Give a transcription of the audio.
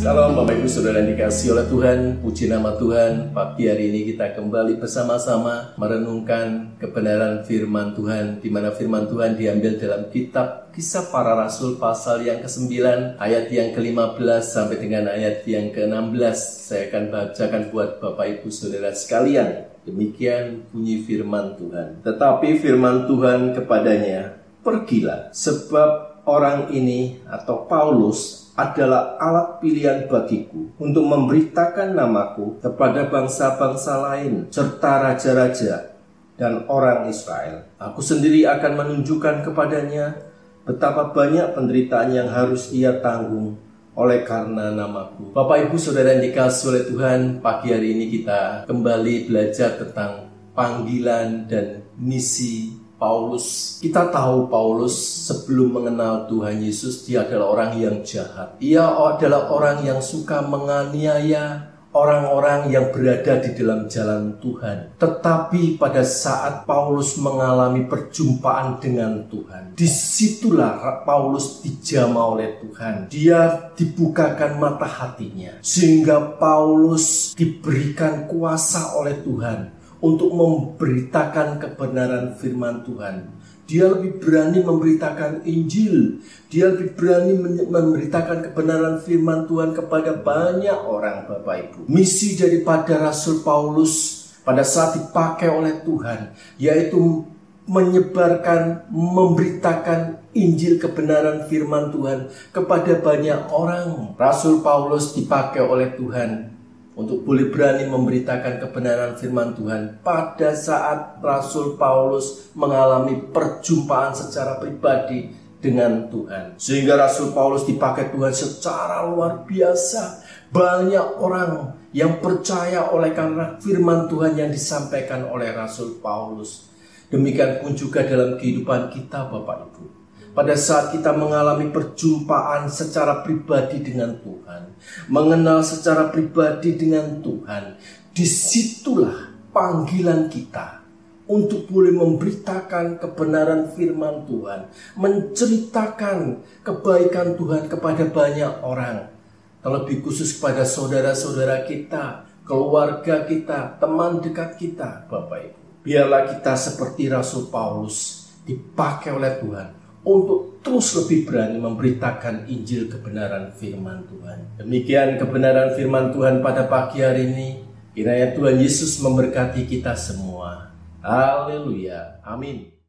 Ibu Saudara yang dikasih oleh Tuhan, puji nama Tuhan. Pagi hari ini kita kembali bersama-sama merenungkan kebenaran firman Tuhan di mana firman Tuhan diambil dalam kitab Kisah Para Rasul pasal yang ke-9 ayat yang ke-15 sampai dengan ayat yang ke-16. Saya akan bacakan buat Bapak Ibu Saudara sekalian. Demikian bunyi firman Tuhan. Tetapi firman Tuhan kepadanya, "Pergilah, sebab orang ini atau Paulus adalah alat pilihan bagiku untuk memberitakan namaku kepada bangsa-bangsa lain serta raja-raja dan orang Israel. Aku sendiri akan menunjukkan kepadanya betapa banyak penderitaan yang harus ia tanggung oleh karena namaku. Bapak Ibu Saudara yang dikasih oleh Tuhan, pagi hari ini kita kembali belajar tentang panggilan dan misi Paulus, kita tahu Paulus sebelum mengenal Tuhan Yesus, dia adalah orang yang jahat. Ia adalah orang yang suka menganiaya orang-orang yang berada di dalam jalan Tuhan. Tetapi pada saat Paulus mengalami perjumpaan dengan Tuhan, di situlah Paulus dijama oleh Tuhan. Dia dibukakan mata hatinya, sehingga Paulus diberikan kuasa oleh Tuhan untuk memberitakan kebenaran firman Tuhan. Dia lebih berani memberitakan Injil. Dia lebih berani memberitakan kebenaran firman Tuhan kepada banyak orang Bapak Ibu. Misi daripada Rasul Paulus pada saat dipakai oleh Tuhan yaitu menyebarkan, memberitakan Injil kebenaran firman Tuhan kepada banyak orang. Rasul Paulus dipakai oleh Tuhan untuk boleh berani memberitakan kebenaran firman Tuhan pada saat Rasul Paulus mengalami perjumpaan secara pribadi dengan Tuhan. Sehingga Rasul Paulus dipakai Tuhan secara luar biasa. Banyak orang yang percaya oleh karena firman Tuhan yang disampaikan oleh Rasul Paulus. Demikian pun juga dalam kehidupan kita Bapak Ibu pada saat kita mengalami perjumpaan secara pribadi dengan Tuhan, mengenal secara pribadi dengan Tuhan, di situlah panggilan kita untuk boleh memberitakan kebenaran firman Tuhan, menceritakan kebaikan Tuhan kepada banyak orang, terlebih khusus kepada saudara-saudara kita, keluarga kita, teman dekat kita, Bapak Ibu. Biarlah kita seperti Rasul Paulus dipakai oleh Tuhan untuk terus lebih berani memberitakan Injil kebenaran firman Tuhan. Demikian kebenaran firman Tuhan pada pagi hari ini. Kiranya Tuhan Yesus memberkati kita semua. Haleluya. Amin.